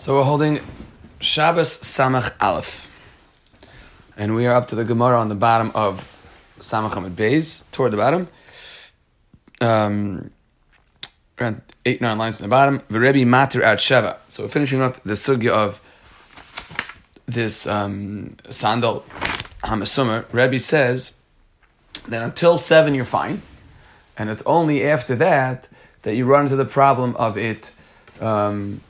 So we're holding Shabbos Samach Aleph. And we are up to the Gemara on the bottom of Samach Hamid Beis, toward the bottom. Um, around eight, nine lines in the bottom. V'Rebbe Matir at Sheva. So we're finishing up the sugya of this um, sandal Hamasumar. Rebbe says that until seven you're fine. And it's only after that that you run into the problem of it um,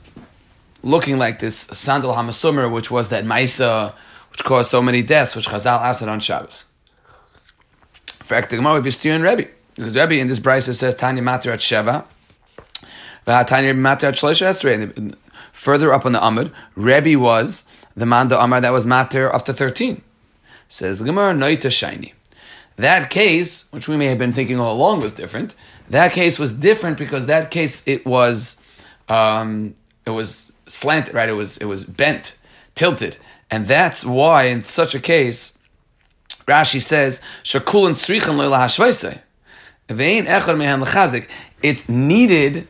looking like this sandal hamasumr, which was that maisa, which caused so many deaths, which Chazal asked on Shabbos. For Ektegmar, we be and Rebbe. Because Rebbe in this brisa says Tanya Matir at Sheva, Tanya Further up on the Amud, Rebbe was the man the Amar that was Matir up to 13. Says the Gemara, Noita Shiny. That case, which we may have been thinking all along was different, that case was different because that case it was um, it was slanted, right? It was it was bent, tilted, and that's why in such a case, Rashi says shakulin lechazik. It's needed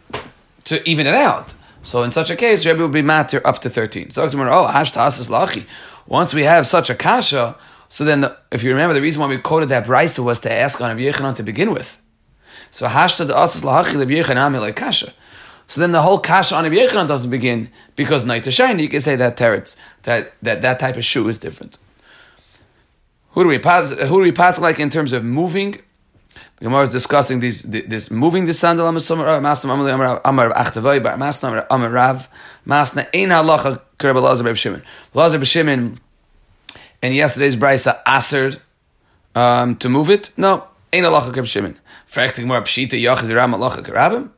to even it out. So in such a case, Rebbe would be matter up to thirteen. So oh. Once we have such a kasha, so then the, if you remember, the reason why we quoted that brisa was to ask on Rabbi Yechanan to begin with. So hashta the asas lahachi kasha. So then the whole kasha on Rabbi Yechanan doesn't begin because night to shine. You can say that teretz that that that type of shoe is different. Who do we pass? Who do we pass like in terms of moving? The Gemara is discussing these this moving the sandal summer masna amar achtavai bar masna amar rav masna ein halacha kerb lazar b'shimon Shimon lazar b'Shimon and yesterday's brisa asered um, to move it. No, ein halacha kerb Shimon. Fracting more pshita yachid ram halacha kerabim.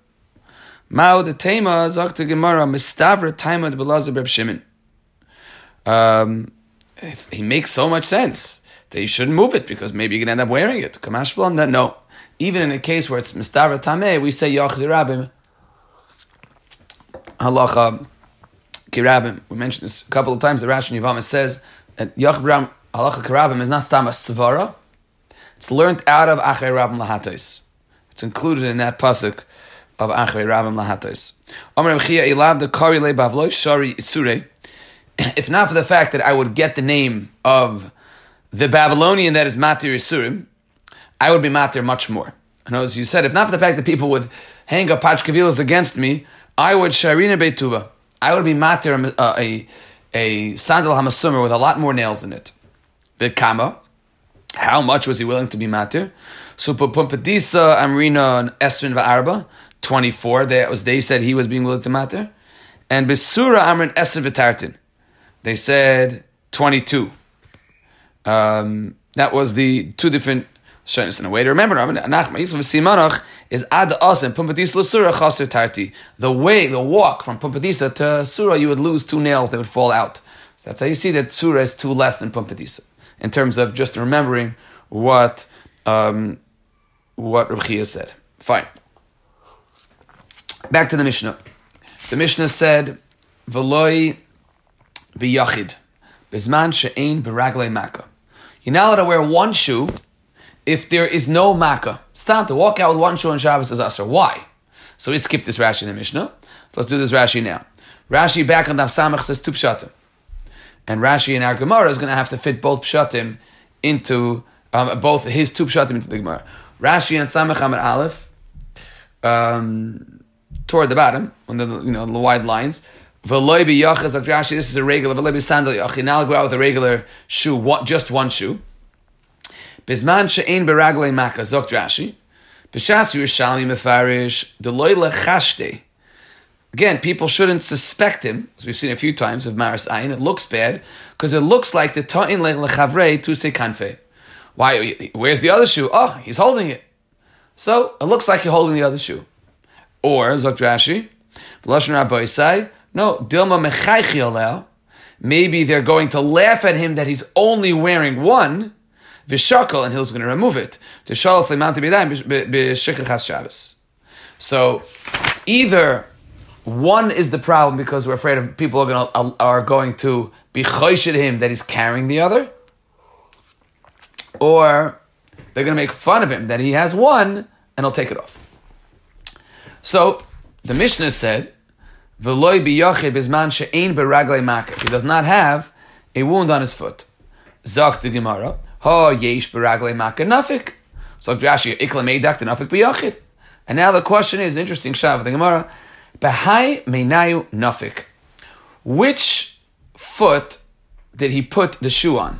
Mao the Tema the Gemara Mistavra Taima de Belazar Reb Shimon. Um, he makes so much sense that you shouldn't move it because maybe you can end up wearing it. Kamash that no. Even in a case where it's Mistavra Tameh, we say Yachid Rabim. Halacha Kirabim. We mentioned this a couple of times. The Rashi Yavama says that Rabim Halacha Kirabim is not Stama Svara. It's learned out of Achay Rabim Lahatos. It's included in that pasuk of Achrei Rabim Lahatos. Omer Chia Ilab the Kari Le Bavloi Shari Isure. If not for the fact that I would get the name of the Babylonian that is Matir Isurim, I would be Matir much more. And as you said, if not for the fact that people would hang up Pachkavilas against me, I would Sharina Beituva. I would be Matir a, a, a sandal Hamasumar with a lot more nails in it. Kama. How much was he willing to be Matir? So Pumbedisa, Amrina, and Esrin Va'arba. 24. That was they said he was being willing to matter. And Besura Amrin Eser V'tartin. They said 22. Um, that was the two different shyness in a way to remember. is ad as and pumbedisa l'sura chaser tarti. The way, the walk from pumbedisa to Sura, you would lose two nails; they would fall out. So that's how you see that Sura is two less than pumbedisa in terms of just remembering what um, what Rabchia said. Fine. Back to the Mishnah. The Mishnah said, "V'loi b'yachid bizman she'ein b'raglei makkah." You're not allowed to wear one shoe if there is no makkah. Stop to walk out with one shoe on Shabbos is usher. Why? So we skip this Rashi in the Mishnah. Let's do this Rashi now. Rashi back on Daf Samach says two pshatim, and Rashi in our Gemara is going to have to fit both pshatim into um, both his two pshatim into the Gemara. Rashi and Samach Amar Aleph. Um, toward the bottom, on the you know the wide lines. This is a regular. V'loy b'sandal yachid. Now I'll go out with a regular shoe, just one shoe. Bisman she'ein beraglei maka zokt Rashi. B'shas Yerushalmi mefarish deloy lechashte. Again, people shouldn't suspect him, as we've seen a few times of Maris Ayin. It looks bad because it looks like the ta'in lechavrei tu se kanfe. Why? Where's the other shoe? Oh, he's holding it. So it looks like you're holding the other shoe. Or, Zok Rashi, V'loshen Rabbi say, no, Dilma mechaychi Maybe they're going to laugh at him that he's only wearing one, v'shakal, and he's going to remove it. So, either one is the problem because we're afraid of people are going to, are going to be choshid him that he's carrying the other, or they're going to make fun of him that he has one and he'll take it off. So the Mishnah said, V'loy biyoche bizman she'ein beraglei maka. He does not have a wound on his foot. Zok the Gemara. Ha yesh beraglei maka nafik. So Rashi ikla meidak the nafik biyachid. And now the question is interesting. Shav the Gemara. Behai meinayu nafik. Which foot did he put the shoe on?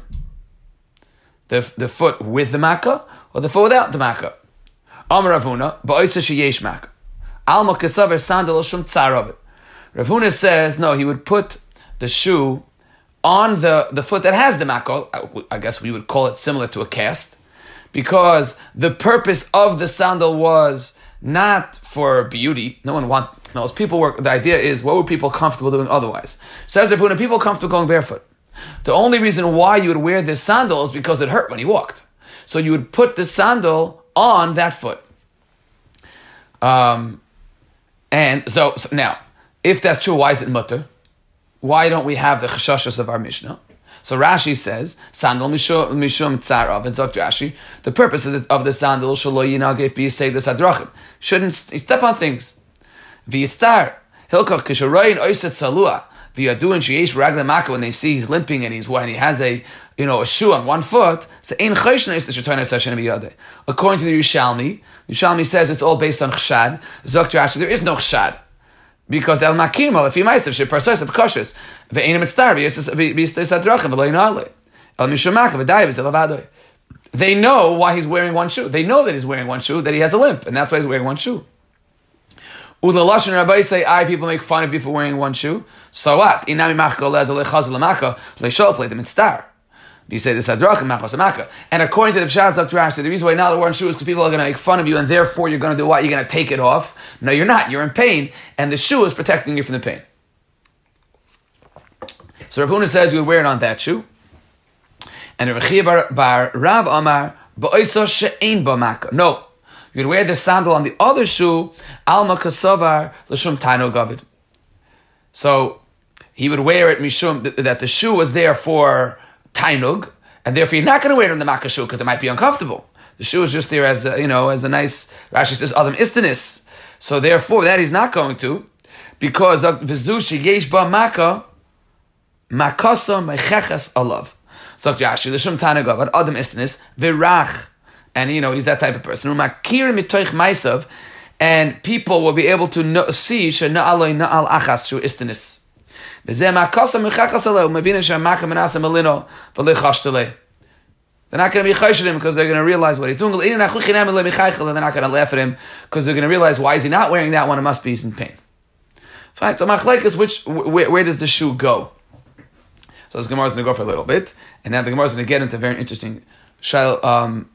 The, the foot with the makkah or the foot without the makkah? Amar Ravuna, ba'oisa sheyesh makkah. Alma kasaver sandal shum tsar Ravuna says, no, he would put the shoe on the, the foot that has the makkah. I guess we would call it similar to a cast, because the purpose of the sandal was not for beauty. No one want knows people work. The idea is what were people comfortable doing otherwise? Says Ravuna, people comfortable going barefoot. The only reason why you would wear this sandal is because it hurt when he walked. So you would put the sandal on that foot. Um, and so, so now, if that's true, why is it mutter? Why don't we have the chashashas of our Mishnah? So Rashi says, sandal mishum, tzarav, and Zok Rashi, the purpose of the, of the sandal, shalo yinagif be say this adrachim, shouldn't step on things. V'yitztar, hilkach kisharoyin oiset salua, v'yaduin sheyesh b'ragla maka, when they see he's limping and he's, when he has a, you know, a shoe on one foot, so ein chayshna is the shetayna session According to the Yerushalmi, Yerushalmi says it's all based on chshad. Zok Rashi, there is no chshad. Because el makim al afi ma'asav she parsos of koshes ve'enim etztar v'yistais adrachim v'lo yinale el mishamaka v'dayiv is elavadoi. They know why he's wearing one shoe. They know that he's wearing one shoe, that he has a limp, and that's why he's wearing one shoe. Ulalashon Rabbi say, I people make fun of you for wearing one shoe. So what? Inami machka le lechaz lemaka le shof le star. You say this adrachim machos amaka. And according to the Pshat Zok Rashi, the reason why now the wearing shoes is because people are going to make fun of you, and therefore you're going to do what? You're going to take it off. No, you're not. You're in pain, and the shoe is protecting you from the pain. So Rav Huna says you would wear it on that shoe. And Rav bar, bar Rav Amar ba'oiso she'ein ba'maka. No, you'd wear the sandal on the other shoe. Alma kasavar l'shum gavid. So he would wear it mishum that the shoe was there for tainug, and therefore you're not going to wear it on the makkah shoe because it might be uncomfortable. The shoe is just there as a, you know as a nice. Rashi says adam istanis. So therefore that he's not going to, because of vizushi yesh ba makkah makasa mechechas alav. So Rashi l'shum tanagav but adam istanis virach, and you know he's that type of person. who Umakir mitoich maisav, and people will be able to know, see aloy na'al achas shu istanis. They're not going to be chayshidim because they're going to realize what he's doing. And they're not going to laugh at him because they're going to realize why is he not wearing that one? It must be he's in pain. Fine. So machlekes, which where, where, does the shoe go? So this Gemara is going to go for a little bit, and now the Gemara is going to get into very interesting shal, um,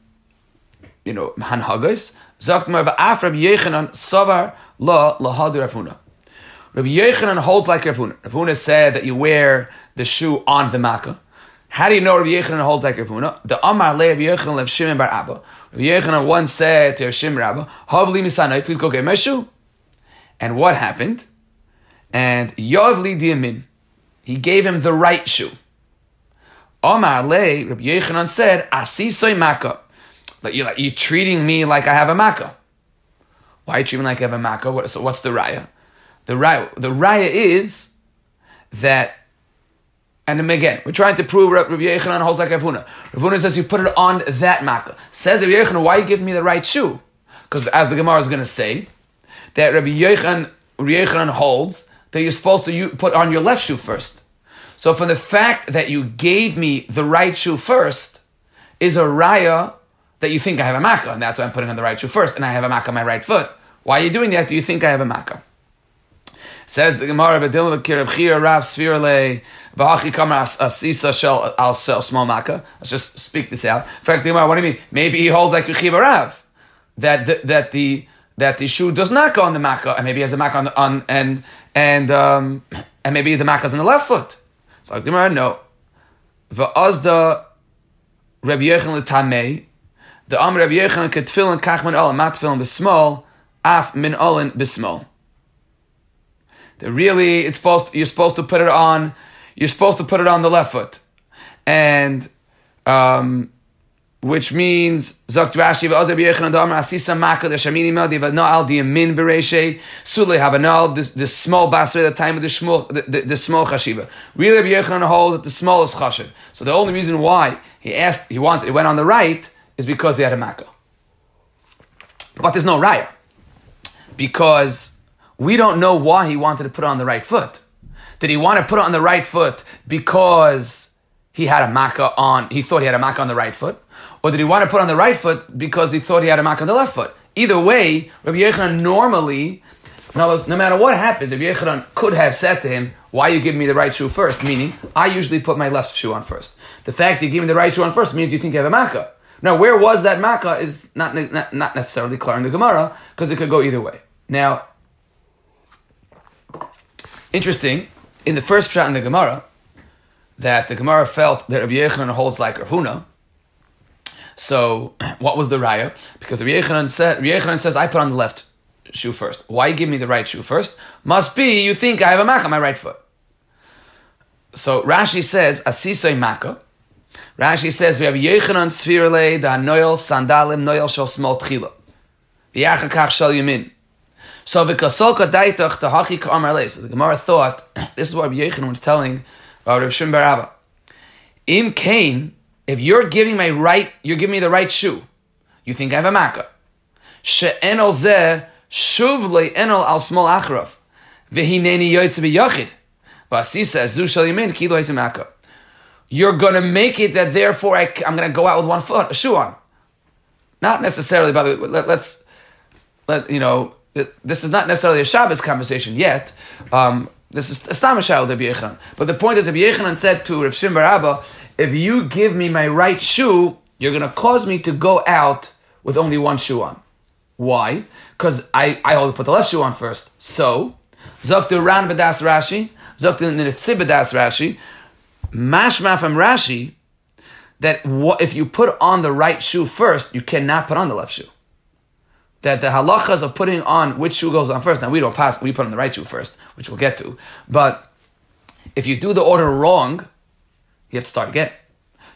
you know, hanhagos. Zakt mar va'afrab yechanan savar la lahadir afuna. Rabbi Yechanan holds like Rav Huna. Rav Huna said that you wear the shoe on the makkah. How do you know Rabbi Yechanan holds like Rav Huna? The Amar Le Rabbi Yechanan Lev Shimon Bar Abba. Rabbi Yechanan once said to Rav Shimon Rabba, Havli Misanai, please go get my shoe. And what happened? And Yovli Diamin, he gave him the right shoe. Amar Le, Rabbi Yechanan said, Asisoy makkah. Like you're, like, you're treating me like I have a makkah. Why are you treating me like I have a makkah? What, so what's the raya? The raya, the raya is that, and again, we're trying to prove Rabbi Yechanan holds like Rav Huna. Ravuna says you put it on that makkah. Says Rabbi Yechanan, why you give me the right shoe? Because as the Gemara is going to say, that Rabbi Yechanan, Rabbi Yechanan holds that you're supposed to put on your left shoe first. So from the fact that you gave me the right shoe first is a raya that you think I have a makkah, and that's why I'm putting on the right shoe first, and I have a makkah on my right foot. Why are you doing that? Do you think I have a makkah? Says the Gemara, "B'dilma v'kirav chira rav svirle v'achi kama asisa shel al small maka." Let's just speak this out. In fact, the Gemara, what do you mean? Maybe he holds like Yechiva Rav that that the that the shoe does not go on the makkah, and maybe he has a makkah on, on and and um, and maybe the makkah is on the left foot. So the Gemara, no. V'azda Rabbi Yechon l'tamei, the Am Rabbi Yechon ketfilin kachman olam matfilin b'small, af min olin b'small. That really, it's supposed you're supposed to put it on. You're supposed to put it on the left foot, and um, which means Zakt Rashi v'Ozer b'Yechon Adamar Asisa Maka the Shamini Meldi v'Noal the Amin Bereshe Sule Habanal the small basra at the time of the small the, the, the small chashiva. Really B'Yechon holds that the smallest chashiv. So the only reason why he asked he wanted he went on the right is because he had a Makkah. But there's no raya because we don't know why he wanted to put it on the right foot. Did he want to put it on the right foot because he had a makkah on, he thought he had a makkah on the right foot? Or did he want to put on the right foot because he thought he had a makkah on the left foot? Either way, Rabbi Yechanan normally, no, no matter what happens, Rabbi Yechanan could have said to him, why you give me the right shoe first? Meaning, I usually put my left shoe on first. The fact that you give me the right shoe on first means you think you have a makkah. Now, where was that makkah is not, not, not necessarily clear in the Gemara, because it could go either way. Now, interesting, in the first shot in the Gemara, that the Gemara felt that Rabbi Yechanan holds like Rahuna. So, what was the raya? Because Rabbi Yechanan, said, Rabbi Yechanan says, I put on the left shoe first. Why give me the right shoe first? Must be you think I have a makkah on my right foot. So Rashi says, Asisoi makkah. Rashi says, we have Yechanan Tzvirle, da Noel Sandalim, Noel Shal Small Tchila. V'yachakach Shal Yamin. So v'kasolka daitach tahachi ka'amar So the Gemara thought, this is what Rabbi Yechon was telling about Rav Shim Baraba. Im Kain, if you're giving my right, you're giving me the right shoe, you think I have a makkah. She'enol zeh shuv le'enol al small achraf. V'hineni yoytze b'yachid. V'asisa zu shal yamin ki lo makkah. You're going to make it that therefore I, am going to go out with one foot, a shoe on. Not necessarily, by the way, let, us let, you know, this is not necessarily a Shabbos conversation yet. Um, this is a Rabbi Yechanan. But the point is, Rabbi Yechanan said to Rav Shimbar Abba, if you give me my right shoe, you're going to cause me to go out with only one shoe on. Why? Because I, I hold put the left shoe on first. So, Zoktu Ran Badas Rashi, Zoktu Nitzib Badas Rashi, Mashma from Rashi, that if you put on the right shoe first, you cannot put on the left shoe that the halachas of putting on which shoe goes on first. Now we don't pass; we put on the right shoe first, which we'll get to. But if you do the order wrong, you have to start again.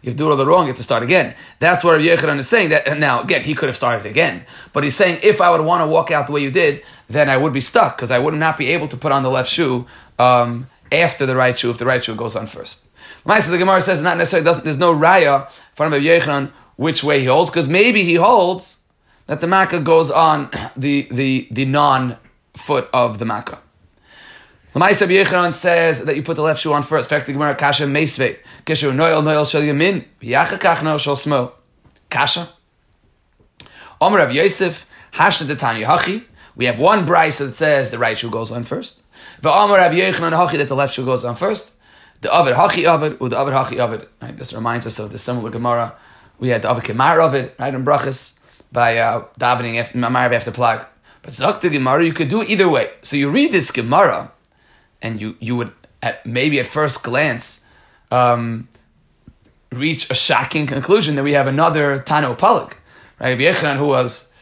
If you do the order wrong, you have to start again. That's what Rabbi is saying. That now again, he could have started again, but he's saying if I would want to walk out the way you did, then I would be stuck because I would not be able to put on the left shoe um, after the right shoe if the right shoe goes on first. So the Gemara says not necessarily doesn't. There's no raya from Rabbi which way he holds because maybe he holds that the makkah goes on the, the, the non foot of the makkah. Lamaisa Yechanan says that you put the left shoe on first. Fact the Gemara Kasha Meisve. Keshu Noel Noel Shel Yamin. Yachakach Noel Shel Smo. Kasha. Omer Rav Yosef Hashna Detanya Hachi. We have one Bryce that says the right shoe goes on first. V'Omer Rav Yechanan Hachi that the left shoe goes on first. The Avid Hachi Avid, or the Avid Hachi Avid. Right, this reminds us of the similar Gemara. We had the Avid Kemar Avid, right, in Brachas by uh, davening after after plug. But Zakta Gemara, you could do either way. So you read this Gemara, and you you would at maybe at first glance um, reach a shocking conclusion that we have another Tano Palag, right? Yechon, who was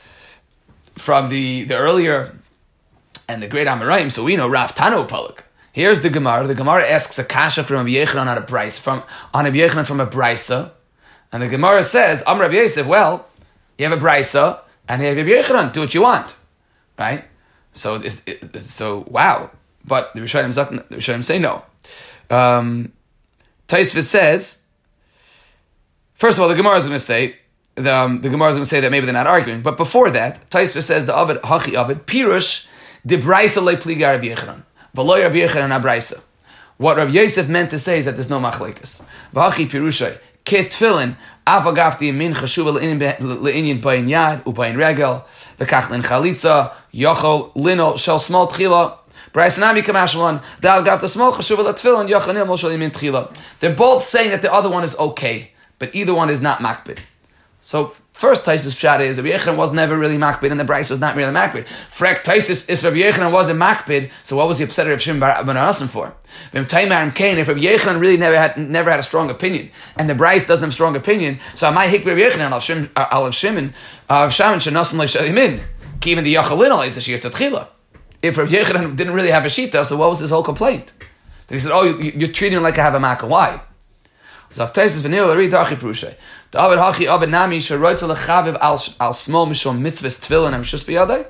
from the the earlier and the great Amoraim, so we know Rav Tano Palag. Here's the Gemara. The Gemara asks a kasha from Rabbi Yechanan on a price from on Rabbi Yechanan from a brisa, and the Gemara says, "Am Rabbi Yosef." Well, you have a brisa, and you have Rabbi Yechanan. Do what you want, right? So, it's, it's, so wow. But the Rishonim, the Rishonim say no. Um, Taisvis says, first of all, the Gemara is going to say the, um, the Gemara is going to say that maybe they're not arguing. But before that, Taisvis says the Avid Hachi Avid Pirush de Brisa le Pliga Rabbi Yechanan. V'loy Rabbi Yechanan Abraisa. What Rabbi Yosef meant to say is that there's no machlekas. V'hachi Pirushay ke tefillin Avagafti min chashuva le'inyin bayin yad ubayin regel v'kach lin chalitza yocho lino shel small tchila Bryce Nami Kamashmalon, Dal Gavta Small Chashuva Latfilin, Yochanim Moshe Min Tchila. They're both saying that the other one is okay, but either one is not makbid. So first Taisus Pshat is Rabbi Yechanan was never really makbid and the Bryce was not really makbid. Frek Taisus, if Rabbi Yechanan wasn't makbid, so what was he upset at Rav Shim Ben Asim for? If Rabbi Yechanan really never had never had a strong opinion, and the Bryce doesn't have a strong opinion, so I might hik Rabbi Yechanan, I'll have uh, Shimon, uh, I'll have Shaman, Shanasim Leishalimin. Even the Yachalin is a Shiyas Tchila. If Rabbi Yechanan didn't really have a Shita, so what was his whole complaint? Then he said, oh, you're treating him like I have a Makkah. Why? So Taisus Vanilla, read Dachi Prushay. The Abed Hachi Abed Nami Sharoitza Lechaviv al small mishum mitzvahs tefillin am shus biyadei,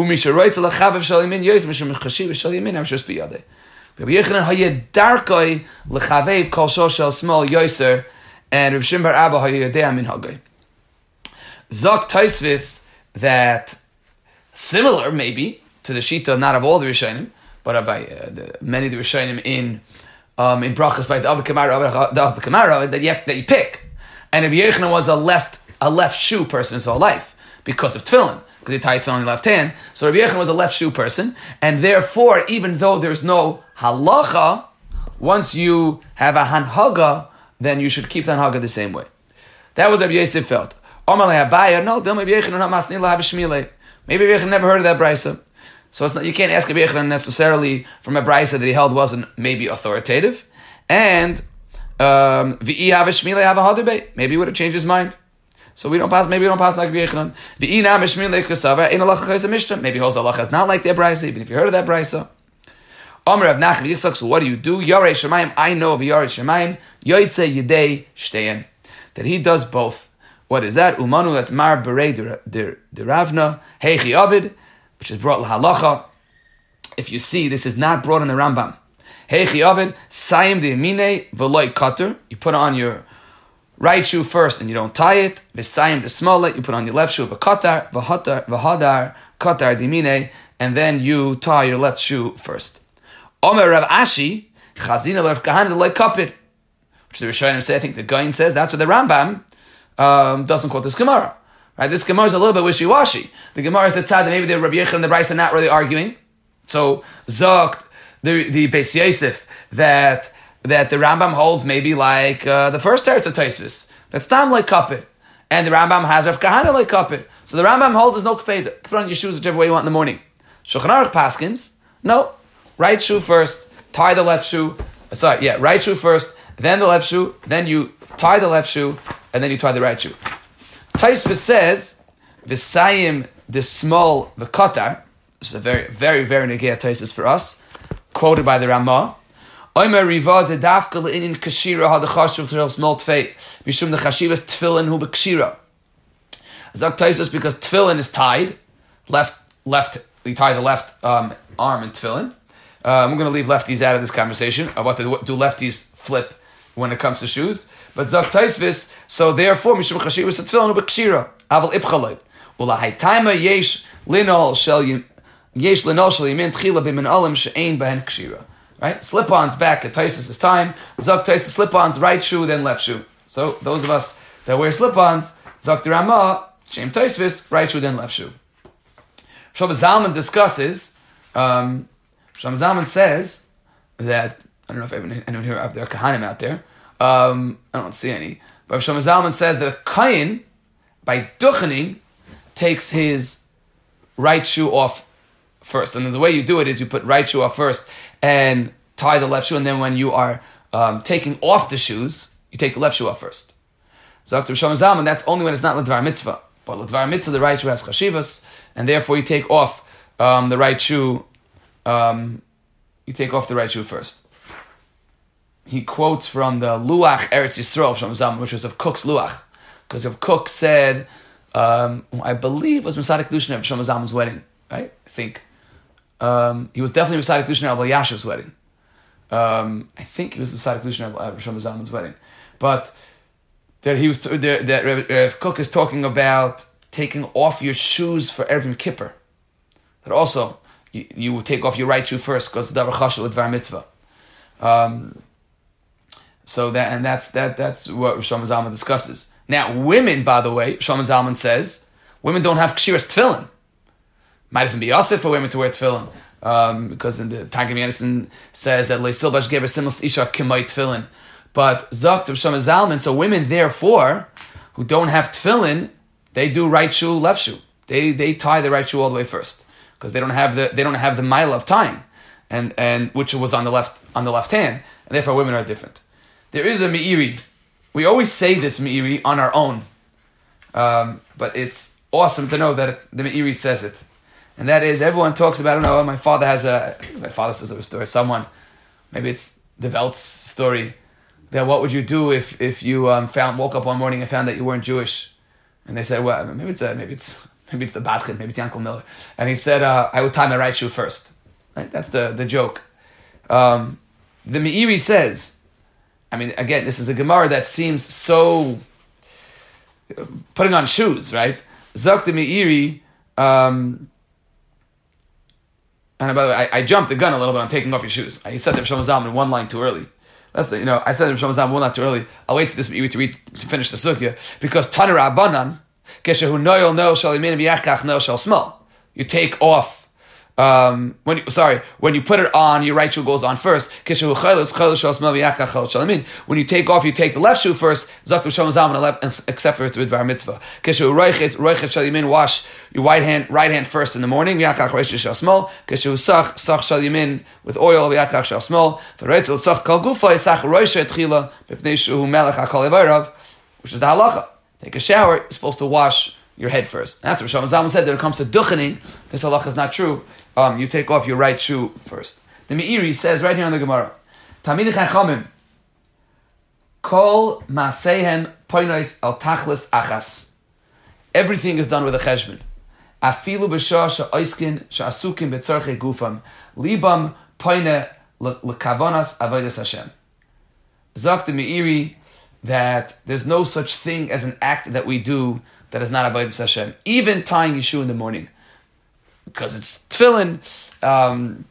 umi Sharoitza Lechaviv shal yamin yoyz mishum chashiv shal yamin am shus biyadei. Rabbi Yechanan hayed darkoi lechavev kol shol shel small yoyser, and Rabbi Shimbar Abba hayed min hagoi. Zok Taisvis that similar maybe to the shita not of all the Rishonim, but of uh, the, many of the Rishonim in um, in brachas by the Avakamara, the Avakamara that you that you pick. And Rabbi Yechanan was a left a left shoe person his whole life because of tefillin, because he tied tefillin in the left hand. So Rabbi Yechanan was a left shoe person, and therefore, even though there's no halacha, once you have a hanhaga, then you should keep the hanhaga the same way. That was Rabbi Yosef felt. No, Maybe Rabbi Yechanan never heard of that brisa. So it's not, you can't ask Rabbi Yechanan necessarily from a brisa that he held wasn't maybe authoritative. And um, Maybe he would have changed his mind. So we don't pass. Maybe we don't pass like Yechanan. Maybe holds Allah is not like their brisa, even if you heard of that brisa. Omer of Nachman. So what do you do? Yarei Shemaim. I know of Yarei Shemaim. Yoitze Yidei Shtein. That he does both. What is that? Umanu. That's Mar Berei Ravna Heichi Avid which is brought lahalacha. If you see, this is not brought in the Rambam. Heichi Avid, Sayim de Mine, Veloy Cutter. You put on your right shoe first and you don't tie it. V'sayim de Smolet, you put on your left shoe, V'katar, V'hadar, V'hadar, Katar de Mine, and then you tie your left shoe first. Omer Rav Ashi, Chazina Rav Kahan, Veloy Kapir. Which the Rishonim say, I think the Gaon says, that's what the Rambam um, doesn't quote this Gemara. Right? This Gemara is a little bit wishy-washy. The Gemara is the tzad that maybe the Rabbi Yechon and the Bryce are not really arguing. So Zok, the the Beis Yosef, that that the Rambam holds maybe like uh, the first teretz of Taisvis. That's not like kapit. And the Rambam has Rav Kahana like kapit. So the Rambam holds there's no kafeda. Put on your shoes whichever way you want in the morning. Shulchan Aruch Paskins, no. Right shoe first, tie the left shoe. Sorry, yeah, right shoe first, then the left shoe, then you tie the left shoe, and then you tie the right shoe. Taisva says, Visayim the small the katar. This is a very, very, very negaya Taisva for us, quoted by the Ramah. Oimer riva de dafka le'inin kashira ha dechashuv terel small tfei mishum the chashivas tefillin hu b'kshira. Zak Taisus because tefillin is tied, left, left, we tie the left um, arm in tefillin. Um, we're going to leave lefties out of this conversation what to do lefties flip when it comes to shoes. But Zak Taisvis, so therefore, Mishum Chashivas Tefillin B'Kshira, Aval Ipchaloi. Ula Haitaima Yesh Linol Shel Yesh Linol Shel Yemin Tchila B'Min Olim She'ein B'Hen Kshira. Right? Slip-ons back at Taisus' time. Zak Taisus slip-ons, right shoe, then left shoe. So those of us that wear slip-ons, Zak Dirama, Shem Taisvis, right shoe, then left shoe. Shlomo Zalman discusses, um, Shlomo Zalman says that, I don't know if anyone, anyone here, there are Kahanim out there, um, I don't see any. But Shlomo Zalman says that a by duchening, takes his right shoe off first. And the way you do it is you put right shoe off first and tie the left shoe, and then when you are um, taking off the shoes, you take the left shoe off first. So Dr. Shlomo Zalman, that's only when it's not Ledvar Mitzvah. But Ledvar Mitzvah, the right shoe has chashivas, and therefore you take off um, the right shoe, um, you take off the right shoe first he quotes from the Luach Eretz Yisrael from Zam, which was of Kook's Luach, because of Cook said, um, I believe was Masadik Lushin of Shlomo wedding, right? I think um, he was definitely Masadik Lushin of Yashiv's wedding. Um, I think he was Masadik Lushin of Shlomo wedding, but that he was t- that, uh, Kook is talking about taking off your shoes for every kippur. That also you, you take off your right shoe first because davar chashel with var mitzvah. Um, so that and that's that that's what Shlomo Zalman discusses. Now, women, by the way, Shlomo Zalman says women don't have kshiras tefillin. Might even be also for women to wear tefillin. Um, because in the Tankim Yannison says that Leisilbash gave a similar isha kimay tefillin. But Zakt of Shlomo Zalman, so women therefore who don't have tefillin, they do right shoe, left shoe. They they tie the right shoe all the way first because they don't have the they don't have the mile of tying, and and which was on the left on the left hand, and therefore women are different. There is a Meiri. We always say this Meiri on our own, um, but it's awesome to know that the Meiri says it. And that is, everyone talks about, I don't know, my father has a, my father says a story, someone, maybe it's the Welt's story, that what would you do if if you um, found woke up one morning and found that you weren't Jewish, and they said, well, maybe it's a, maybe it's maybe it's the Batchid, maybe it's Yankel Miller, and he said, uh, I would tie my right shoe first. Right, that's the the joke. Um, the Meiri says, I mean, again, this is a Gemara that seems so putting on shoes, right? Zok the Meiri. Um, and by the way, I, I, jumped the gun a little bit on taking off your shoes. He said the Shlomo in one line too early. That's you know I said the Shlomo one line too early. I'll wait for this to read to finish the sugya because Tanur Abanan keshehu noyel no shal yamin v'yachach no shal small. You take off um, when you, sorry, when you put it on, your right shoe goes on first. When you take off, you take the left shoe first. Except for it's bar mitzvah. Wash your right hand, right hand first in the morning. With oil. Which is the halacha. Take a shower. You're supposed to wash your head first. That's what Shlomo Zalman said. That it comes to duchening, this halacha is not true um, you take off your right shoe first. The Meiri says right here in the Gemara, Tamid Chachamim, Kol Masehen Poinois Al Tachlis Achas. Everything is done with a cheshbon. Afilu b'shah she'oiskin she'asukim betzorche gufam. Libam poine lekavonas avodas Hashem. Zok the Meiri that there's no such thing as an act that we do that is not avodas Hashem. Even tying your shoe in the morning because it's tefillin, um,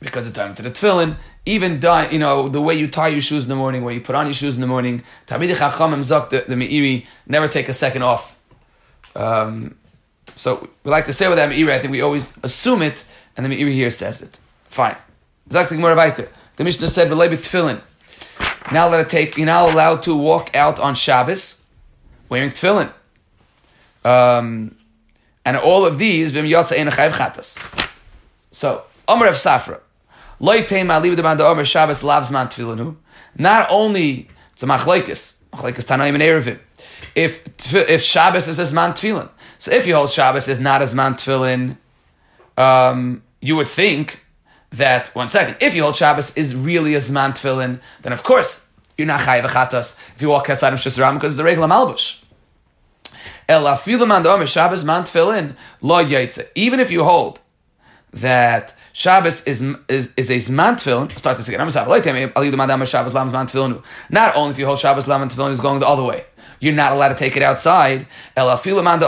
because it's time to the tefillin. Even die, you know, the way you tie your shoes in the morning, where you put on your shoes in the morning. Tamid Chachamim Zok, the, Meiri, never take a second off. Um, so we like to say with that Meiri, I think we always assume it, and the Meiri here says it. Fine. Zok the The Mishnah said, "V'lebit tefillin." Now let it take. You're now allowed to walk out on Shabbos wearing tefillin. Um, and all of these, vim yotza ein chayiv chatas. So, Omer of Safra, loy teim aliv demand Omer Shabbos lavs man tefillinu. Not only it's a machlekes, machlekes tanaim and erevim. If if Shabbos is as man tefillin, so if you hold Shabbos is not as man tefillin, um, you would think that one second, if you hold Shabbos is really as man tefillin, then of course you're not chayiv chatas if you walk outside of Shusram because it's a regular malbush. Even if you hold that Shabbos is is, is a zman tefillin, start this again. I'm a Shabbos lam zman tefillin. Not only if you hold Shabbos lam tefillin is going the other way. You're not allowed to take it outside. You're still not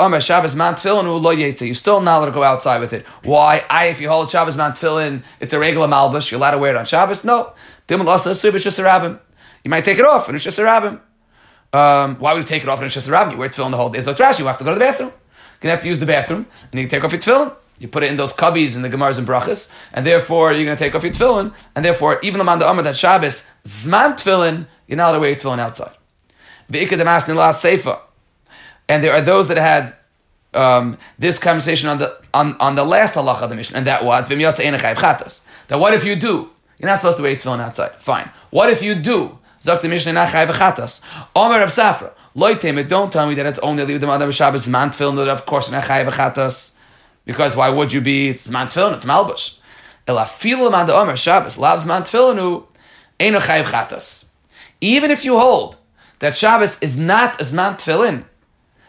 allowed to go outside with it. Why? I, if you hold Shabbos man tefillin, it's a regular malbush. You're allowed to wear it on Shabbos. No. Rabbin. You might take it off and it's just a rabbin. Um, why would you take it off in a Shesarab? You wear tefillin the whole day. So trash. You have to go to the bathroom. You're gonna have to use the bathroom, and you take off your tefillin. You put it in those cubbies in the Gemars and Brachas, and therefore you're going to take off your tefillin, and therefore even man the Amr that Shabbos zman tefillin, you're not allowed to wear your tefillin outside. And there are those that had um, this conversation on the on, on the last halacha of the mission, and that what that what if you do? You're not supposed to wear tefillin outside. Fine. What if you do? Zok the Mishnah Nachai v'chatas. Omer of Safra. Loitem, don't tell me that it's only leave the Madam Shabbos man tefillin, of course Nachai v'chatas. Because why would you be, it's man tefillin, it's malbush. Ela fil man Omer Shabbos, loves man tefillinu, ein Nachai v'chatas. Even if you hold that Shabbos is not as man tefillin,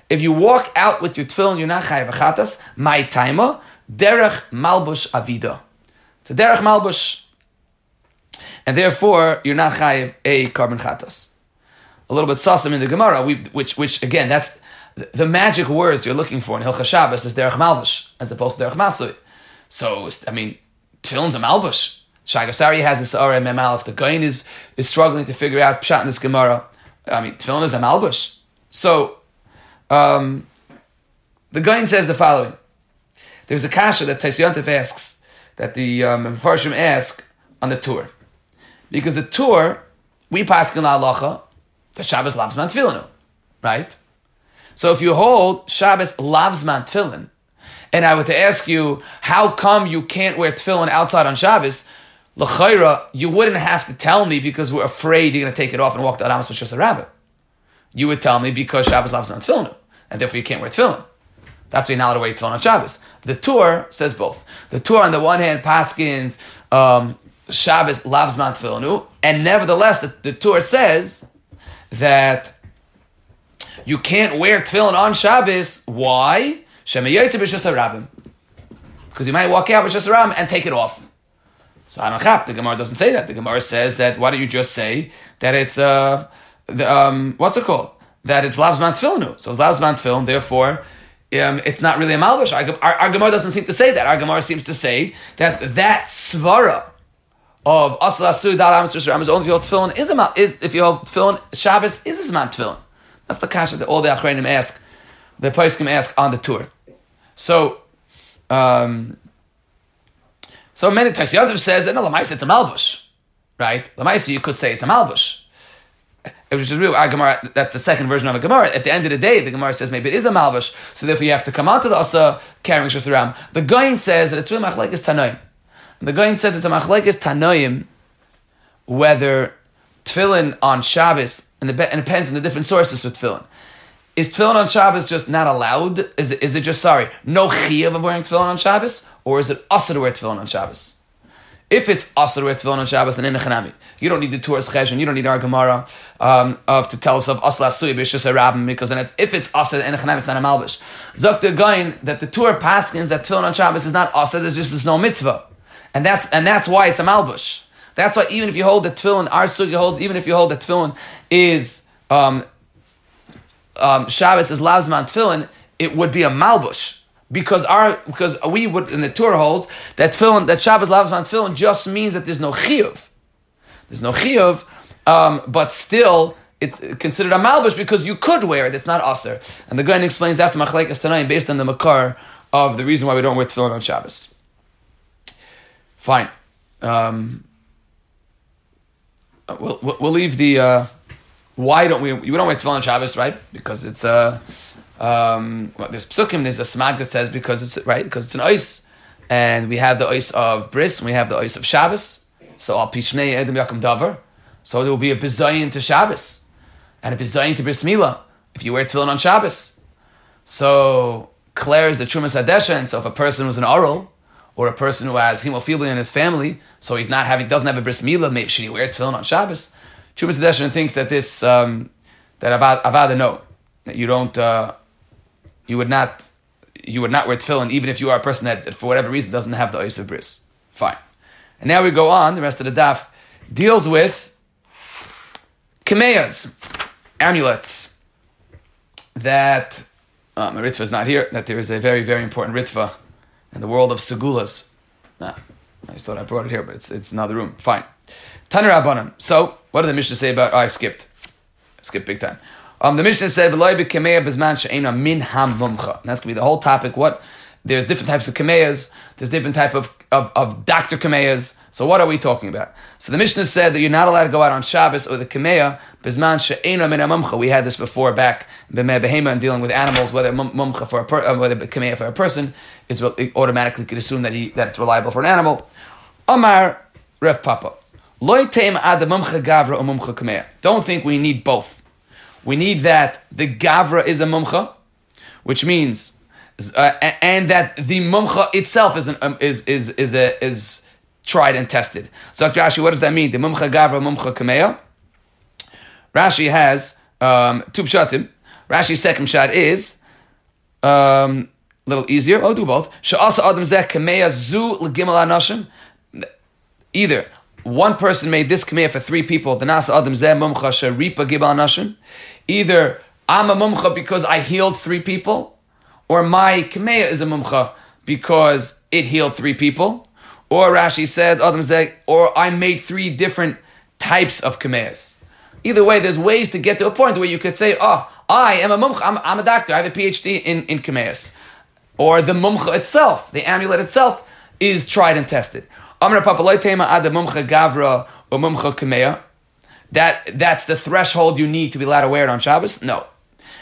if you walk out with your tefillin, you're not chayiv v'chatas, my timer, derech malbush avida. It's a derech malbush and therefore you're not chayiv a carbon chatos. A little bit sasim in the Gemara, we, which, which again, that's the magic words you're looking for in Hilcha Shabbos is derech malbush as opposed to derech masui. So I mean, tefillin's a malbush. Shagasari has this Ara Memal. If the Gaon is is struggling to figure out pshat in this Gemara, I mean, tefillin is a malbush. So um, the Gaon says the following: There's a kasha that Taisyantif asks that the um, Farshim ask on the tour. Because the tour, we pass in halacha, the Shabbos lavzman tefillin, right? So if you hold Shabbos lavzman tefillin, and I were to ask you, how come you can't wear tefillin outside on Shabbos? L'chayra, you wouldn't have to tell me because we're afraid you're going to take it off and walk the Adamas B'Shus Rabbit. You would tell me because Shabbos lavzman tefillin, and therefore you can't wear tefillin. That's why you're not allowed to wear tefillin on Shabbos. The tour says both. The tour, on the one hand, paskins um, Shabbos lavzman tefillinu, and nevertheless, the, the Torah says that you can't wear tefillin on Shabbos. Why? Because you might walk out with ram and take it off. So I don't chap. the Gemara doesn't say that. The Gemara says that why don't you just say that it's uh the, um what's it called? That it's lavzman tefillinu. So it's lavzman tefillin, therefore um, it's not really a malbush. Our, our, our, Gemara doesn't seem to say that. Our Gemara seems to say that that svara of asla asu dal amos is only if you hold tefillin is a mal, is if you hold tefillin Shabbos is a man tefillin. That's the kasha that all the achreinim ask, the poskim ask on the tour. So, um, so many times the other says that no, lamaisa it's a malbush, right? Lamaisa you could say it's a malbush. Was just real. Our Gemara, that's the second version of a Gemara. At the end of the day, the Gemara says maybe it is a malbush, so therefore you have to come out to the asa carrying shus around. The Goin says that it's really machlekes tanoim. The Goin says it's a machlekes tanoim whether tefillin on Shabbos, and, it depends on the different sources of tefillin. Is tefillin on Shabbos just not allowed? Is it, is it just, sorry, no chiyav of wearing tefillin on Shabbos? Or is it also to wear tefillin on Shabbos? If it's also to wear tefillin on Shabbos, then in the chanami. You don't need the Torah's cheshon, you don't need our Gemara um, of to tell us of asla b'shus rabim because then it, if it's asa in the chanami, it's not a malbish. Zok the Gaon that the Torah paskins that tefillin on Shabbos is not asa. There's just there's no mitzvah, and that's and that's why it's a malbush. That's why even if you hold the tefillin, our sugi holds, even if you hold the tefillin is um, um, Shabbos is lavzman tefillin, it would be a malbush because our because we would in the Torah holds that tefillin that Shabbos lavzman tefillin just means that there's no chiyuv, there's no chiyuv, um, but still it's considered a malbush because you could wear it. It's not aser. And the Gaon explains that's the machlekes tonight based on the makar of the reason why we don't wear tefillin on Shabbos. Fine. Um, uh, we'll, we'll leave the uh, why don't we we don't wear tefillin on Shabbos right? Because it's a uh, um, well, there's psukim there's a smag that says because it's right? Because it's an ice and we have the ice of bris and we have the ice of Shabbos. So al pishnei edem yakum davar. So there will be a bizayin to Shabbos. And a bizayin to bris milah if you wear tefillin on Shabbos. So Claire is the trumas adesha and so if a person was an oral or a person who has hemophilia in his family, so he's not having doesn't have a bris milah, maybe should he wear tefillin on Shabbos? Chumas Deshin thinks that this um, that Avad, Avada no, that you don't uh, you would not you would not wear tefillin even if you are a person that, that for whatever reason doesn't have the ice of bris. Fine. And now we go on. The rest of the daf deals with kameyas, amulets that um, Ritva is not here. That there is a very very important Ritva in the world of segulas. Nah, I just thought I brought it here, but it's it's another room. Fine. Tanir Abanim. So, what did the Mishnah say about? Oh, I skipped. I skipped big time. Um, the Mishnah said, "V'loy b'kameya b'zman she'ena min ham mumcha." That's gonna be the whole topic. What? There's different types of kameyas. There's different type of, of, of doctor kameyas. So what are we talking about? So the Mishnah said that you're not allowed to go out on Shabbos or the kameya bizman she'ena min. We had this before back in behema and dealing with animals, whether mumcha for a per, uh, whether kameya for a person is automatically could assume that he that it's reliable for an animal. Amar Rev Papa. Don't think we need both. We need that the gavra is a mumcha, which means, uh, and that the mumcha itself is an, um, is is is a, is tried and tested. So, Dr. Rashi, what does that mean? The mumcha gavra, mumcha kameya. Rashi has um, two pshatim. Rashi's second shot is um, a little easier. I'll do both. Sha'asa adam zeh kameya zu anashim. Either one person made this kameh for three people. The nasa adam zeh mumcha sharipa gibal nashim. Either I'm a mumcha because I healed three people, or my kameh is a mumcha because it healed three people. Or Rashi said adam said, or I made three different types of kamehs. Either way, there's ways to get to a point where you could say, "Oh, I am a mumcha. I'm, I'm a doctor. I have a PhD in in kamehs." Or the mumcha itself, the amulet itself, is tried and tested. Kameya. That that's the threshold you need to be allowed to wear it on Shabbos? No.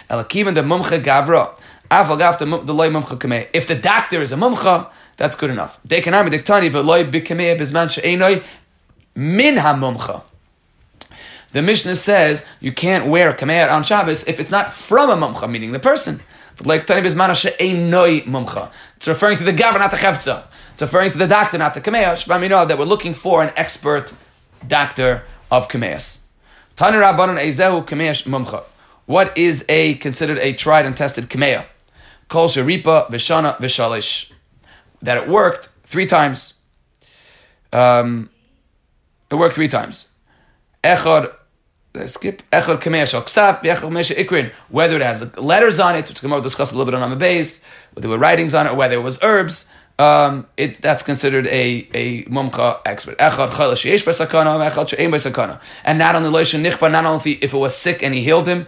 Elakivan the Mumcha Gavra. If the doctor is a mumcha, that's good enough. The Mishnah says you can't wear a kameya on Shabbos if it's not from a mumcha, meaning the person. It's referring to the governor, not the Chefza. It's referring to the doctor, not the. Shbamino, that we're looking for an expert doctor of Mumcha. What is a considered a tried and tested Kameya? Kol Sharipa Vishana Vishalish. That it worked three times. Um, it worked three times. Echad skip echad kamesh al ksaf echad kamesh ikrin. Whether it has letters on it, which Gemara discussed a little bit on the base, whether there were writings on it, whether it was herbs. Um, it that's considered a a mumcha expert. And not only nichba, not only if it was sick and he healed him,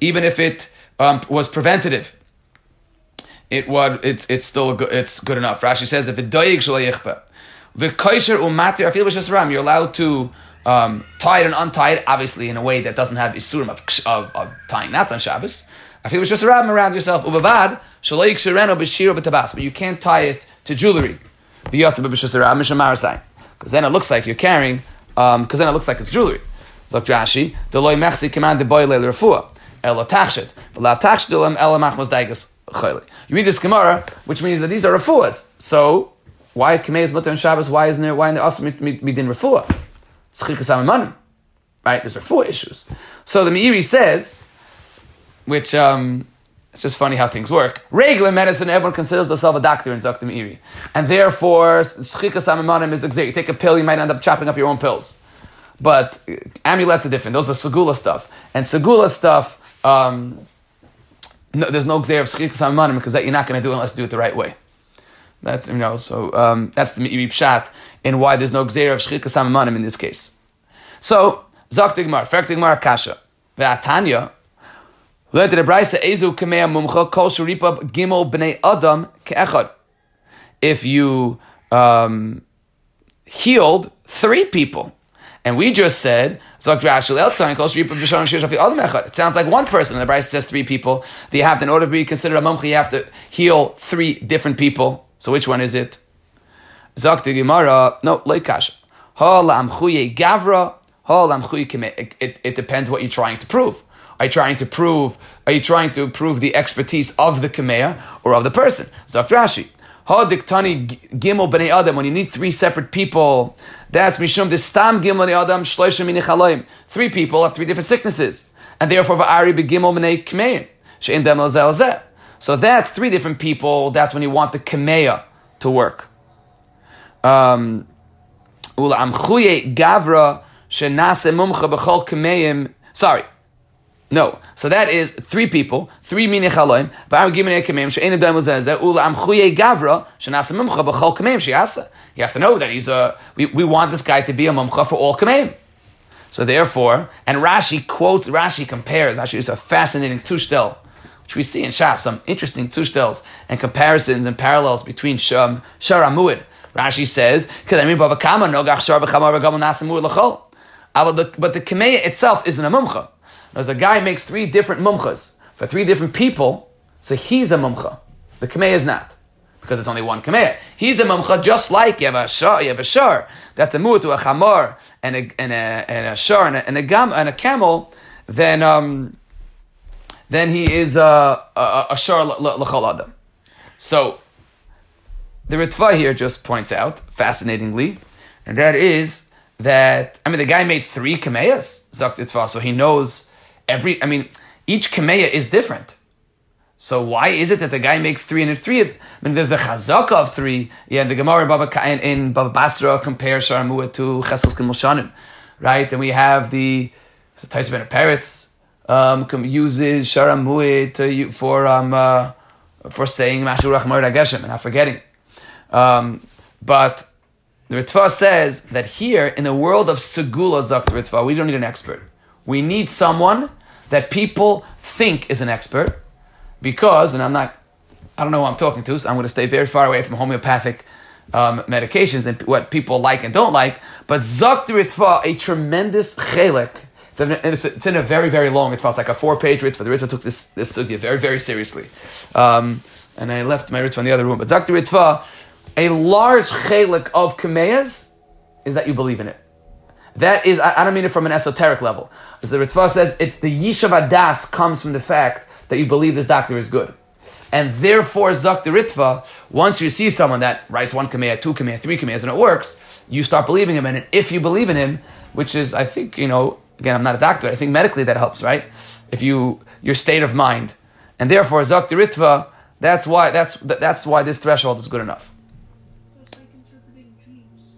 even if it um, was preventative. It was it's it's still good, it's good enough. Rashi says if it doyig shaloyichba, v'kaisher umatir afil b'shasram, you're allowed to um, tie it and untie it, obviously in a way that doesn't have isurim of, of, of tying knots on Shabbos. It's just around around yourself. Ubavad shaloik shereno b'shiro b'tabas, but you can't tie it to jewelry. Because then it looks like you're carrying. Because um, then it looks like it's jewelry. Zok Rashi, deloy mechsi command the boy refuah. Ela tachshet, v'la tachshet olam ela machmas daigas chayli. You read this Gemara, which means that these are refuahs. So why kamei is mutter and Shabbos? Why isn't there? Why in the asr midin refuah? Right? Those are four issues. So the Meiri says, which um, it's just funny how things work. Regular medicine, everyone considers themselves a doctor in Zakta Meiri. And therefore, Shchikas Amamanim is exact. You take a pill, you might end up chopping up your own pills. But amulets are different. Those are Segula stuff. And Segula stuff, um, no, there's no Gzer of Shchikas Amamanim because that you're not going to do unless you do it the right way. That, you know, so um, that's the Pshat in why there's no gzeir of shchika samamanim in this case. So, Zok Tigmar, Ferk Tigmar Kasha, Ve'atanya, learned the Braisa, Ezu Kamea Mumcha, Kol Shuripa Gimel B'nei Adam Ke'echad. If you um, healed three people, and we just said, it sounds like one person. And the Braisa says three people. That you have to, in order to be considered a mumcha, you have to heal three different people. So which one is it? Zakti Gemara, no, loikash. gavra, it, it depends what you're trying to prove. Are you trying to prove? Are you trying to prove the expertise of the kameya or of the person? Zakt Rashi. Hadiktani gimel b'nei adam. When you need three separate people, that's mishum the stam gimel adam shloisha minichalayim. Three people have three different sicknesses, and therefore va'ari begimel b'nei kameyin she'in dem So that's three different people. That's when you want the kameya to work um, gavra shenase mumcha b'chol kameim. Sorry. No. So that is three people, three mini chaloim, ba'am giminei kameim, she'en edom lezezeh, ula amchuye gavra shenase mumcha b'chol kameim she'asa. You have to know that he's a, we, we want this guy to be a mumcha for all kameim. So therefore, and Rashi quotes, Rashi compares, Rashi is a fascinating tushtel, which we see in Shas, some interesting tushtels and comparisons and parallels between Sham, Sharamuid, Rashi says, ah, but the kameya itself isn't a mumcha. As a guy makes three different mumchas for three different people, so he's a mumcha. The kameya is not. Because it's only one kameya. He's a mumcha just like you have a shar, you have a shar. That's a mu'tu, a chamor, and a, and a, and a shar, and a, and a, gam, and a camel, then, um, then he is a, a, a shar. So, the Ritva here just points out, fascinatingly, and that is that, I mean, the guy made three Kameyas, Zakt so he knows every, I mean, each Kameya is different. So why is it that the guy makes three and three? I mean, there's the chazaka of three. Yeah, the Gemara Baba in, in Baba Basra compares Sharamua to Chesel Moshanim, right? And we have the so Tais Ben Peretz um, uses Sharamua to for um, uh, for saying Mashur Rachmar Geshem and not forgetting. Um, but the Ritva says that here, in the world of Segula Zakt Ritva, we don't need an expert. We need someone that people think is an expert because, and I'm not, I don't know who I'm talking to, so I'm going to stay very far away from homeopathic um, medications and what people like and don't like. But Zakt Ritva, a tremendous chelik, it's in, a, it's in a very, very long. It's like a four page Ritva. The Ritva took this, this sugya very, very seriously. Um, and I left my Ritva in the other room. But Zakt Ritva, a large chelik of kameyas is that you believe in it. that is, I, I don't mean it from an esoteric level. As the Ritva says, it's the Yishav Das comes from the fact that you believe this doctor is good. And therefore, Zak the Ritva, once you see someone that writes one Kameya, two Kameya, three Kameyas, and it works, you start believing him. And if you believe in him, which is, I think, you know, again, I'm not a doctor, I think medically that helps, right? If you, your state of mind. And therefore, Zak the Ritva, that's why, that's, that's why this threshold is good enough. Like interpreting dreams.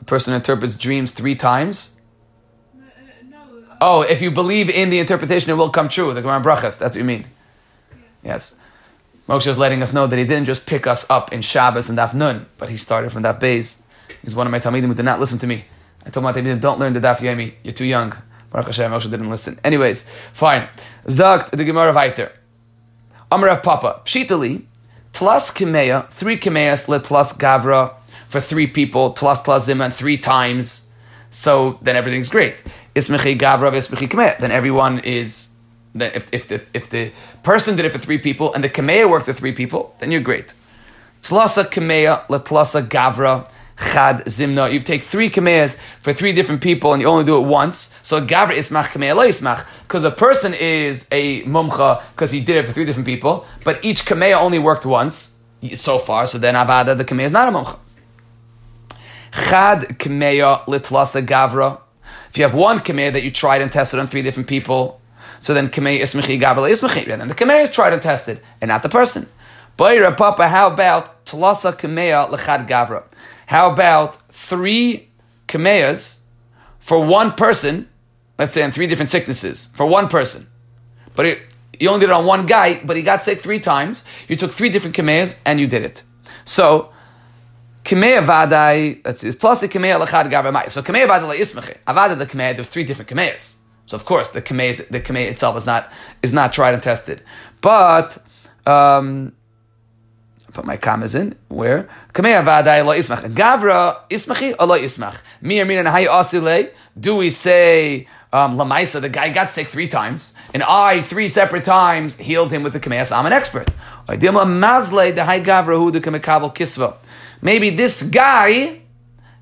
A person interprets dreams three times, Oh, if you believe in the interpretation, it will come true. The Gemara Brachas, that's what you mean. Yes. Moshe is letting us know that he didn't just pick us up in Shabbos and Daf Nun, but he started from Daf Beis. He's one of my Talmidim who did not listen to me. I told my Talmidim, don't learn the Daf Yomi. You're too young. Baruch Hashem, Moshe didn't listen. Anyways, fine. Zagt the Gemara weiter. Amrav Papa. Pshitali, Tlas Kimeya, three Kimeyas, let Tlas Gavra for three people, Tlas Tlas Ziman three times. So then everything's great. Ismechi Gavra, Ismechi Kimeya. Then everyone is, then if, if, the, if the person did it for three people and the Kimeya worked for three people, then you're great. Tlasa Kimeya, let Tlasa Gavra, Chad Zimna. You take three Kameyas for three different people and you only do it once. So Gavra Ismach Kameya Lo Ismach. Because a person is a Mumcha because he did it for three different people, but each Kameya only worked once so far. So then Avada, the Kameya is not a Mumcha. Chad Kameya Litlasa Gavra. If you have one Kameya that you tried and tested on three different people, so then Kameya Ismachi Gavra Ismachi. And then the Kameya is tried and tested and not the person. Boyra Papa, how about Tlasa Kameya Lechad Gavra? How about three Kameyas for one person, let's say on three different sicknesses, for one person. But it, you only did it on one guy, but he got sick three times. You took three different Kameyas and you did it. So, Kameya Vadai, let's see, it's Tlasa Kameya Lechad Gavra Mai. So Kameya Vadai Ismachi. Avada the Kameya, there's three different Kameyas. So of course the Kameya, the Kameya itself is not, is not tried and tested. But, um, put my commas in. Where? Kameya vadai lo ismach. Gavra ismachi or lo ismach. Mi or mina nahayi asile. Do we say um, lamaisa? The guy got sick three times, and I three separate times healed him with the kameya. So I'm an expert. Idilma mazle the high gavra who the kamekabel kisva. Maybe this guy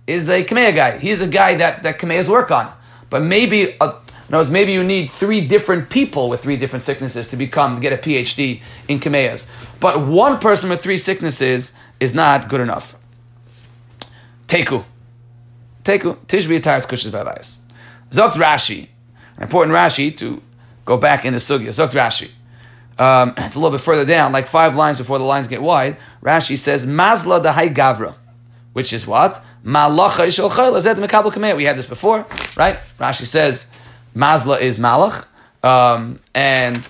is a kameya guy. He's a guy that that kameyas work on. But maybe. Uh, in words, maybe you need three different people with three different sicknesses to become get a PhD in Kameyas. But one person with three sicknesses is not good enough. Teku. Teku. Tishbi Ataris Kushas Babayas. Zokt Rashi. An important Rashi to go back in the Sugya. Zokt Rashi. Um, it's a little bit further down, like five lines before the lines get wide. Rashi says, Mazla Dahai Gavra. Which is what? Malacha Ishal Chayla. We had this before, right? Rashi says, Mazla is Malach. Um, and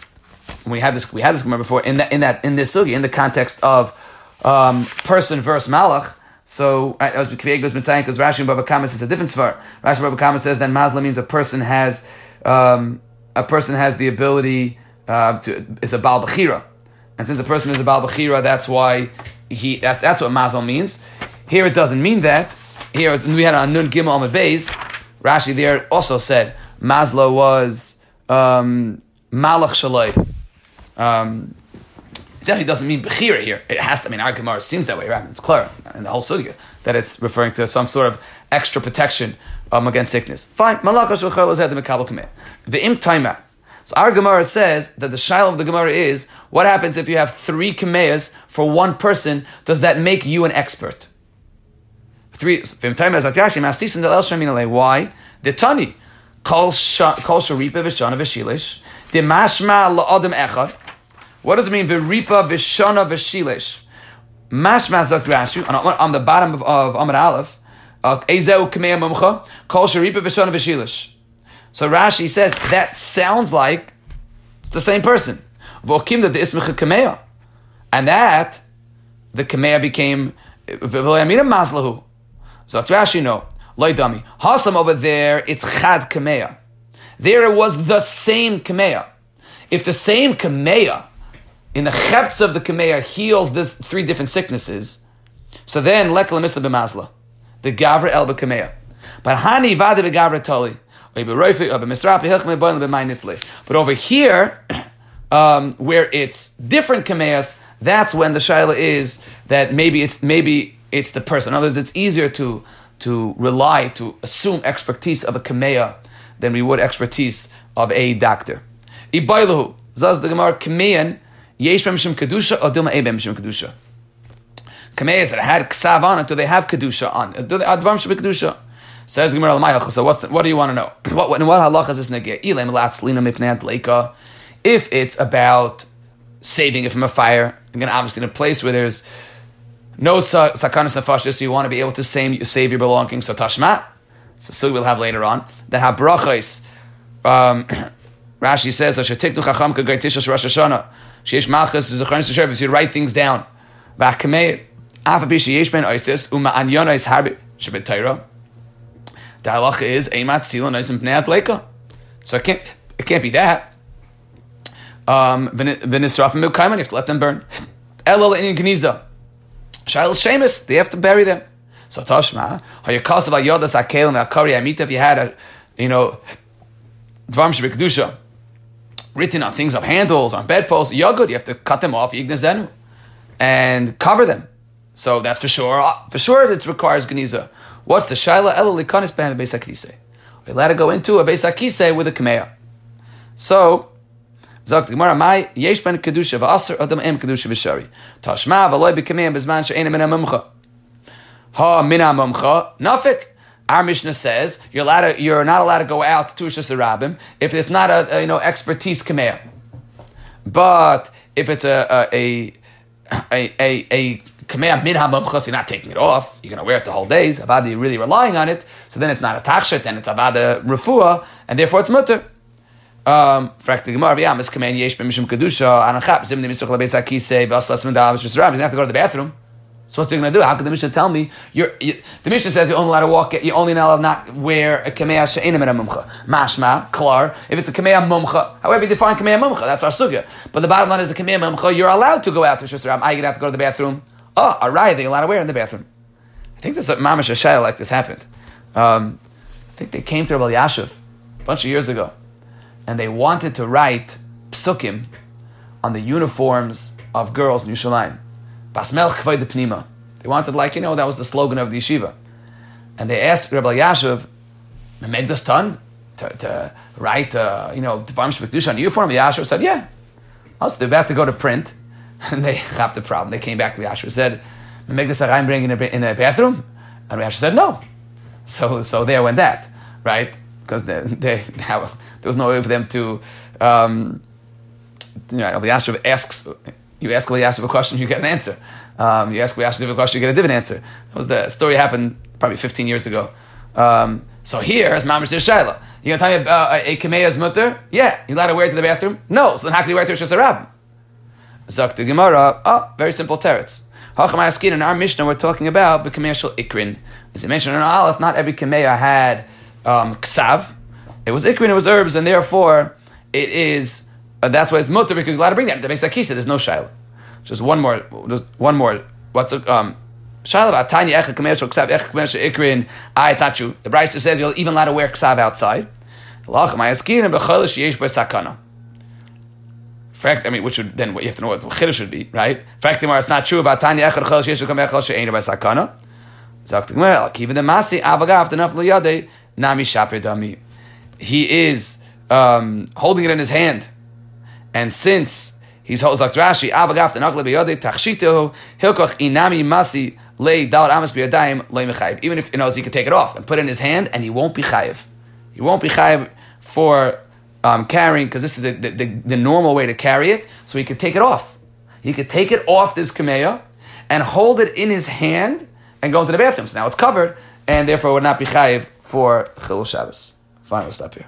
we had this we had this before in that in that in this sugi in the context of um, person versus Malach. So right, as Kveg has been saying, because Rashi and Baba Kama says a different svar. Rashi and Baba Kama says that Mazla means a person has um, a person has the ability uh, to is a Baal Bechira. And since a person is a Baal Bechira, that's why he that, that's what Mazal means. Here it doesn't mean that. Here we had on Nun Gimel Amid Beis. Rashi there also said Mazla was um, Malach Shaloi. Um, it definitely doesn't mean Bechira here. It has to, mean, our Gemara seems that way, right? It's clear in the whole Sugya that it's referring to some sort of extra protection um, against sickness. Fine. Malach Shaloi is the Mekabel Kameh. The Im Taima. So our Gemara says that the shail of the Gemara is what happens if you have three kameyas for one person? Does that make you an expert? Three. Why? The Tani. Kol sharipa v'shana v'shilish. The mashma la'adam echad. What does it mean? V'ripa v'shana v'shilish. Mashma zak on, the bottom of, Amar Aleph. Uh, Ezeu kameya mumcha. Kol sharipa v'shana v'shilish. So Rashi says that sounds like it's the same person. The kameya. And that, the kameya became v'layamina maslahu. Zak Rashi no. Loidami. Hasam over there, it's Chad Kameya. There it was the same Kameya. If the same Kameya in the Chefts of the Kameya heals this three different sicknesses, so then Lekla Mista B'mazla. The Gavra Elba Kameya. But Hani Vada B'Gavra Toli. But over here, um, where it's different kameyas, that's when the shaila is that maybe it's maybe it's the person. In other words, it's easier to to rely, to assume expertise of a kameya than we would expertise of a doctor. Zaz the Gemara, yesh kedusha, shem kedusha. Kameyas that had ksav on it, do they have kedusha on? it? Do they advam shem kedusha? Says Gemara, "L'mayach." So what's the, what do you want to know? What what, what halacha is this leika. If it's about saving it from a fire, again, obviously in a place where there's no sa- sakanas nefashis, so you want to be able to save, save your belongings. So tashma, so, so we'll have later on that habrachos. Um, Rashi says, "Ashetiknu chacham kagaytisha Rosh Hashanah." Sheish malchus is a chronis service. You write things down. V'akamei The halacha is eimat sila nois pnei leika. So it can't it can't be that. Um, v'nisrafim milkaiman, you have to let them burn. Elul in geniza. Shail shemus, they have to bury them. So Toshma, hayakasav ayodas akel and akari amita. If you had a, you know, dvarm shebekdusha, written on things of handles on bedposts, you're. You have to cut them off, yignazenu, and cover them. So that's for sure. Uh, For sure, it requires geniza. What's the shaila elul likanis behem beis hakise? We let it go into a beis hakise with a kameya. So. Sagt die Gemara, mai yesh ben kedusha v'aser adam em kedusha v'shari. Tashma v'loy b'kameim b'zman she'ena min ha'mumcha. Ha min ha'mumcha, nafik. Our Mishnah says you're allowed to, you're not allowed to go out to Tushas Rabim if it's not a, a, you know expertise kameya. But if it's a a a a, a kameya min ha'mumcha, so you're not taking it off. You're going to wear it the whole days. Avada, you're really relying on it. So then it's not a takshet, then it's avada refuah, and therefore it's mutter. Um, frak the Gemara, yesh b'mishum kedusha, anachap zim the misuch. You have to go to the bathroom. So what's he going to do? How could the Mishnah tell me? You're, you, the Mishnah says you're only allowed to walk. You're only allowed to not wear a kameya she'enim in a mumcha. Mashma, klar. If it's a kameya mumcha, however you define kameya mumcha, that's our sugya. But the bottom line is a kameya mumcha. You're allowed to go out to Shusram. I gonna have to go to the bathroom. Oh, all right. They're allowed to wear in the bathroom. I think there's a mamash shayla like this happened. Um, I think they came to Rabbi Yashiv a bunch of years ago and they wanted to write psukim on the uniforms of girls in Yerushalayim. Basmel Chvay de Pnima. They wanted, like, you know, that was the slogan of the yeshiva. And they asked Rabbi Yashiv, Memegdas Tan, to, to write, uh, you know, Dvarim Shbekdush on the uniform. Yashiv said, yeah. Also, they're about to go to print, and they have the problem. They came back to Yashiv and said, Memegdas Arayim bring in a, in a bathroom? And Yashiv said, no. So, so there went that, right? Because they, they, there was no way for them to, um, you know, Yashiv asks, you ask Yashiv a question, you get an answer. Um, you ask Yashiv a question, you get a different answer. That was the story happened probably 15 years ago. Um, so here, as Mamish Shaila, you gonna tell me uh, a Kameya is mutter? Yeah. You allowed to wear it to the bathroom? No. So then how can you wear it to Rosh Zak the Gemara, oh, very simple teretz. Hachamay in our Mishnah, we're talking about the commercial Ikrin. As you mentioned in Aleph, not every Kameya had um, ksav. It was Ikrin, it was herbs, and therefore it is, uh, that's why it's mutter because you're allowed to bring that. The Beis Akisa, there's no Shaila. Just one more, just one more. What's a, um, Shaila about Tanya Echa Shal Ksav, Echa Shal Ikrin. Ah, it's not true. The Brisa says you're even allowed to wear ksav outside. Hachamay Askirin, Bechol Sheyesh Bo Sakana. Fact, I mean, which would then what you have to know what the chiddush should be, right? Fact, it's not true about Tanya Echad Chol Sheish V'Kam Echad She'ein by Sakana. Zok the Gemara, Keep the Masi Avagav Denaf Liyadei Nami Shaper Dami. He is um, holding it in his hand, and since he's Zok Rashi Avagav Denaf Liyadei Tachshito Hilkoch Inami Masi Lei Dal Amas Biyadayim Lei Mechayiv. Even if you know he could take it off and put it in his hand, and he won't be chayiv. He won't be chayiv for um, carrying, because this is the, the, the, normal way to carry it, so he could take it off. He could take it off this kameya and hold it in his hand and go into the bathroom. So now it's covered, and therefore would not be chayiv for Chil Shabbos. Fine, we'll stop here.